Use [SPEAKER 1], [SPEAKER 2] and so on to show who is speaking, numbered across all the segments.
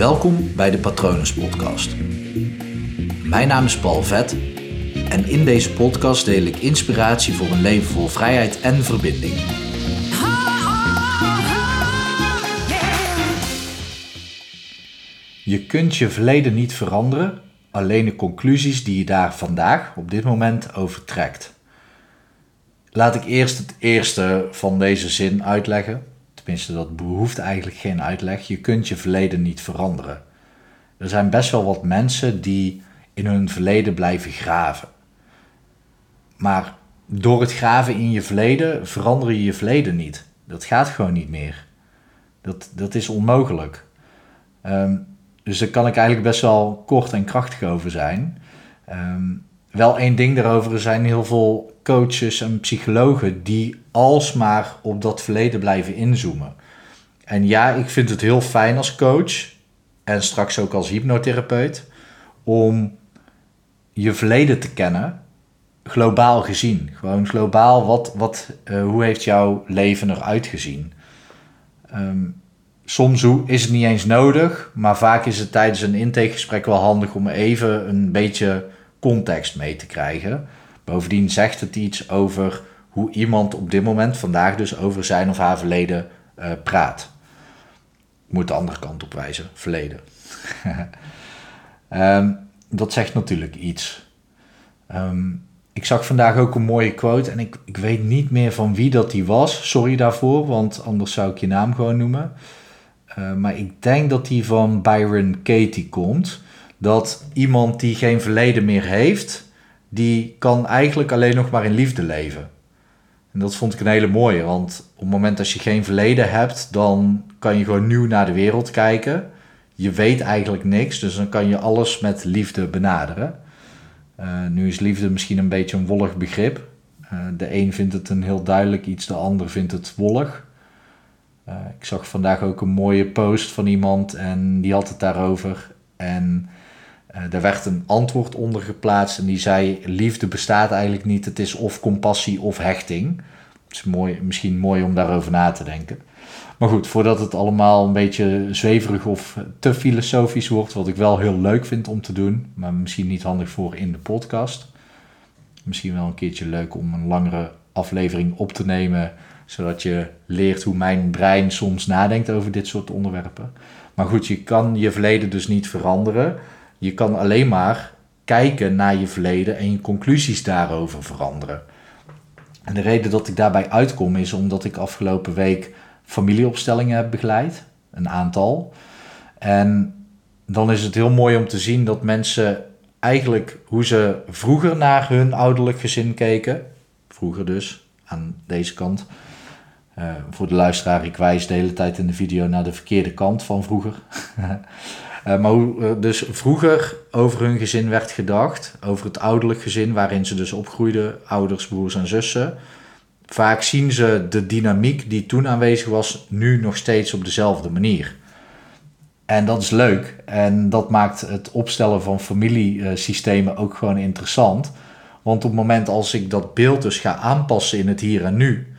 [SPEAKER 1] Welkom bij de Patronus Podcast. Mijn naam is Paul Vet en in deze podcast deel ik inspiratie voor een leven vol vrijheid en verbinding. Je kunt je verleden niet veranderen, alleen de conclusies die je daar vandaag op dit moment over trekt. Laat ik eerst het eerste van deze zin uitleggen. Tenminste, dat behoeft eigenlijk geen uitleg. Je kunt je verleden niet veranderen. Er zijn best wel wat mensen die in hun verleden blijven graven. Maar door het graven in je verleden verander je je verleden niet. Dat gaat gewoon niet meer. Dat, dat is onmogelijk. Ehm, dus daar kan ik eigenlijk best wel kort en krachtig over zijn. Ehm, wel één ding daarover, er zijn heel veel coaches en psychologen die alsmaar op dat verleden blijven inzoomen. En ja, ik vind het heel fijn als coach en straks ook als hypnotherapeut om je verleden te kennen, globaal gezien. Gewoon globaal, wat, wat, uh, hoe heeft jouw leven eruit gezien? Um, soms is het niet eens nodig, maar vaak is het tijdens een intakegesprek wel handig om even een beetje context mee te krijgen. Bovendien zegt het iets over hoe iemand op dit moment, vandaag dus, over zijn of haar verleden uh, praat. Ik moet de andere kant op wijzen, verleden. um, dat zegt natuurlijk iets. Um, ik zag vandaag ook een mooie quote en ik, ik weet niet meer van wie dat die was. Sorry daarvoor, want anders zou ik je naam gewoon noemen. Uh, maar ik denk dat die van Byron Katie komt. Dat iemand die geen verleden meer heeft, die kan eigenlijk alleen nog maar in liefde leven. En dat vond ik een hele mooie, want op het moment dat je geen verleden hebt, dan kan je gewoon nieuw naar de wereld kijken. Je weet eigenlijk niks, dus dan kan je alles met liefde benaderen. Uh, nu is liefde misschien een beetje een wollig begrip. Uh, de een vindt het een heel duidelijk iets, de ander vindt het wollig. Uh, ik zag vandaag ook een mooie post van iemand en die had het daarover. En daar werd een antwoord onder geplaatst en die zei: Liefde bestaat eigenlijk niet, het is of compassie of hechting. Het is mooi, misschien mooi om daarover na te denken. Maar goed, voordat het allemaal een beetje zweverig of te filosofisch wordt, wat ik wel heel leuk vind om te doen, maar misschien niet handig voor in de podcast. Misschien wel een keertje leuk om een langere aflevering op te nemen, zodat je leert hoe mijn brein soms nadenkt over dit soort onderwerpen. Maar goed, je kan je verleden dus niet veranderen. Je kan alleen maar kijken naar je verleden en je conclusies daarover veranderen. En de reden dat ik daarbij uitkom is omdat ik afgelopen week familieopstellingen heb begeleid, een aantal. En dan is het heel mooi om te zien dat mensen eigenlijk hoe ze vroeger naar hun ouderlijk gezin keken, vroeger dus, aan deze kant. Uh, voor de luisteraar, ik wijs de hele tijd in de video naar de verkeerde kant van vroeger. Uh, maar hoe uh, dus vroeger over hun gezin werd gedacht, over het ouderlijk gezin waarin ze dus opgroeiden, ouders, broers en zussen. Vaak zien ze de dynamiek die toen aanwezig was, nu nog steeds op dezelfde manier. En dat is leuk. En dat maakt het opstellen van familiesystemen ook gewoon interessant. Want op het moment als ik dat beeld dus ga aanpassen in het hier en nu,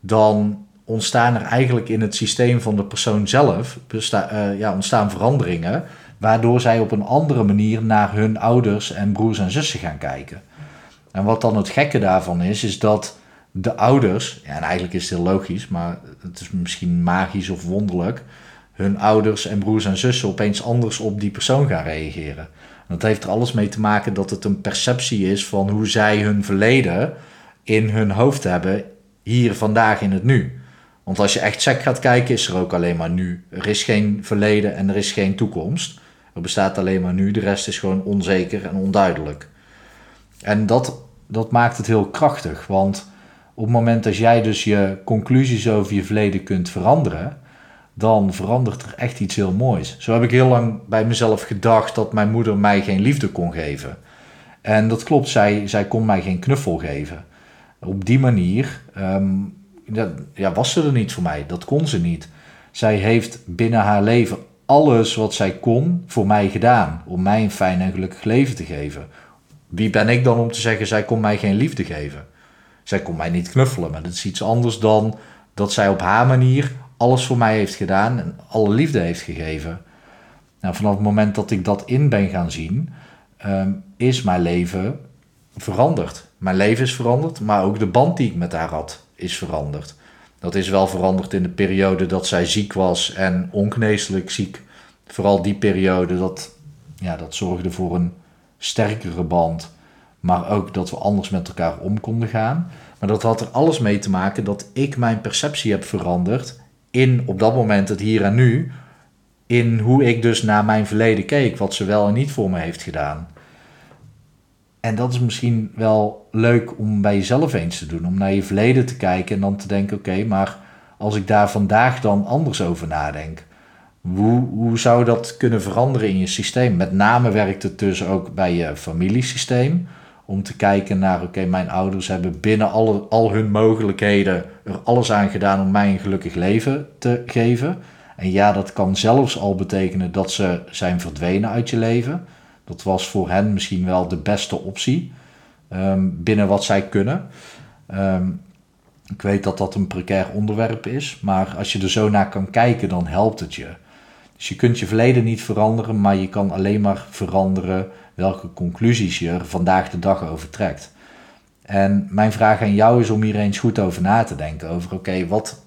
[SPEAKER 1] dan ontstaan er eigenlijk in het systeem van de persoon zelf uh, ja, ontstaan veranderingen, waardoor zij op een andere manier naar hun ouders en broers en zussen gaan kijken. En wat dan het gekke daarvan is, is dat de ouders, ja, en eigenlijk is het heel logisch, maar het is misschien magisch of wonderlijk, hun ouders en broers en zussen opeens anders op die persoon gaan reageren. dat heeft er alles mee te maken dat het een perceptie is van hoe zij hun verleden in hun hoofd hebben, hier vandaag in het nu. Want als je echt sec gaat kijken, is er ook alleen maar nu. Er is geen verleden en er is geen toekomst. Er bestaat alleen maar nu, de rest is gewoon onzeker en onduidelijk. En dat, dat maakt het heel krachtig, want op het moment dat jij dus je conclusies over je verleden kunt veranderen, dan verandert er echt iets heel moois. Zo heb ik heel lang bij mezelf gedacht dat mijn moeder mij geen liefde kon geven. En dat klopt, zij, zij kon mij geen knuffel geven. Op die manier um, ja, was ze er niet voor mij. Dat kon ze niet. Zij heeft binnen haar leven alles wat zij kon voor mij gedaan. Om mij een fijn en gelukkig leven te geven. Wie ben ik dan om te zeggen, zij kon mij geen liefde geven? Zij kon mij niet knuffelen, maar dat is iets anders dan dat zij op haar manier alles voor mij heeft gedaan en alle liefde heeft gegeven. Nou, vanaf het moment dat ik dat in ben gaan zien, ehm, is mijn leven veranderd. Mijn leven is veranderd, maar ook de band die ik met haar had is veranderd. Dat is wel veranderd in de periode dat zij ziek was en ongeneeslijk ziek. Vooral die periode, dat, ja, dat zorgde voor een sterkere band. Maar ook dat we anders met elkaar om konden gaan. Maar dat had er alles mee te maken dat ik mijn perceptie heb veranderd in op dat moment het hier en nu. In hoe ik dus naar mijn verleden keek, wat ze wel en niet voor me heeft gedaan. En dat is misschien wel leuk om bij jezelf eens te doen. Om naar je verleden te kijken en dan te denken: oké, maar als ik daar vandaag dan anders over nadenk, hoe, hoe zou dat kunnen veranderen in je systeem? Met name werkt het dus ook bij je familiesysteem. Om te kijken naar: oké, mijn ouders hebben binnen alle, al hun mogelijkheden er alles aan gedaan om mij een gelukkig leven te geven. En ja, dat kan zelfs al betekenen dat ze zijn verdwenen uit je leven. Dat was voor hen misschien wel de beste optie ehm, binnen wat zij kunnen. Ehm, ik weet dat dat een precair onderwerp is, maar als je er zo naar kan kijken, dan helpt het je. Dus je kunt je verleden niet veranderen, maar je kan alleen maar veranderen welke conclusies je er vandaag de dag over trekt. En mijn vraag aan jou is om hier eens goed over na te denken. Over oké, wat,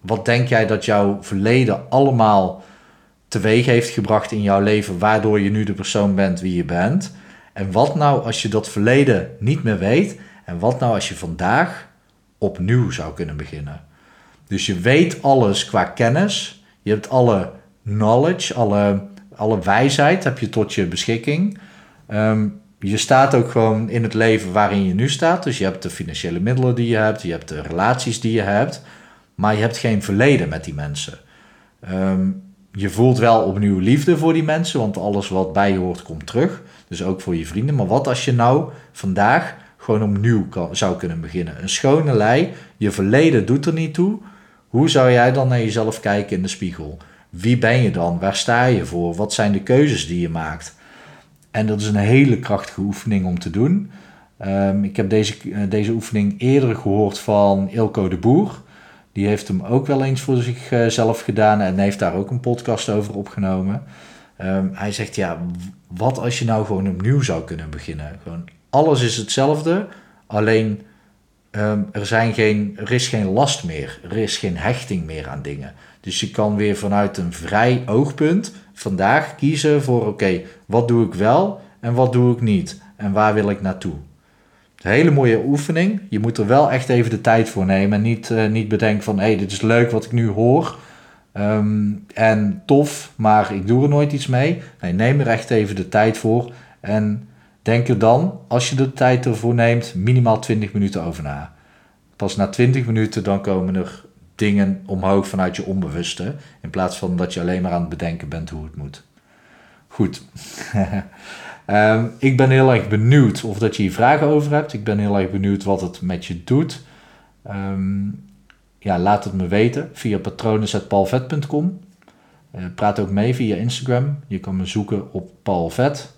[SPEAKER 1] wat denk jij dat jouw verleden allemaal teweeg heeft gebracht in jouw leven, waardoor je nu de persoon bent wie je bent. En wat nou als je dat verleden niet meer weet? En wat nou als je vandaag opnieuw zou kunnen beginnen? Dus je weet alles qua kennis, je hebt alle knowledge, alle, alle wijsheid heb je tot je beschikking. Ehm, je staat ook gewoon in het leven waarin je nu staat. Dus je hebt de financiële middelen die je hebt, je hebt de relaties die je hebt, maar je hebt geen verleden met die mensen. Um, je voelt wel opnieuw liefde voor die mensen, want alles wat bij je hoort komt terug. Dus ook voor je vrienden. Maar wat als je nou vandaag gewoon opnieuw zou kunnen beginnen? Een schone lei, je verleden doet er niet toe. Hoe zou jij dan naar jezelf kijken in de spiegel? Wie ben je dan? Waar sta je voor? Wat zijn de keuzes die je maakt? En dat is een hele krachtige oefening om te doen. Ehm, ik heb deze, eh, deze oefening eerder gehoord van Ilko de Boer. Die heeft hem ook wel eens voor zichzelf gedaan en heeft daar ook een podcast over opgenomen. Ehm, hij zegt, ja, wat als je nou gewoon opnieuw zou kunnen beginnen? Gewoon, alles is hetzelfde, alleen ehm, er, zijn geen, er is geen last meer. Er is geen hechting meer aan dingen. Dus je kan weer vanuit een vrij oogpunt vandaag kiezen voor, oké, wat doe ik wel en wat doe ik niet? En waar wil ik naartoe? Hele mooie oefening. Je moet er wel echt even de tijd voor nemen. En niet, uh, niet bedenken van, hé, hey, dit is leuk wat ik nu hoor. Um, en tof, maar ik doe er nooit iets mee. Nee, neem er echt even de tijd voor. En denk er dan, als je de tijd ervoor neemt, minimaal 20 minuten over na. Pas na 20 minuten dan komen er dingen omhoog vanuit je onbewuste. In plaats van dat je alleen maar aan het bedenken bent hoe het moet. Goed. Um, ik ben heel erg benieuwd of dat je hier vragen over hebt. Ik ben heel erg benieuwd wat het met je doet. Um, ja, laat het me weten via patronen.paulvet.com. Uh, praat ook mee via Instagram. Je kan me zoeken op paulvet.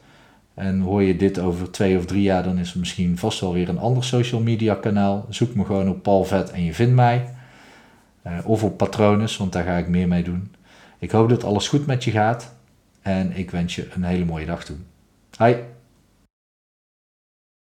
[SPEAKER 1] En hoor je dit over twee of drie jaar, dan is er misschien vast wel weer een ander social media kanaal. Zoek me gewoon op paulvet en je vindt mij. Uh, of op Patronus, want daar ga ik meer mee doen. Ik hoop dat alles goed met je gaat. En ik wens je een hele mooie dag toe. はい。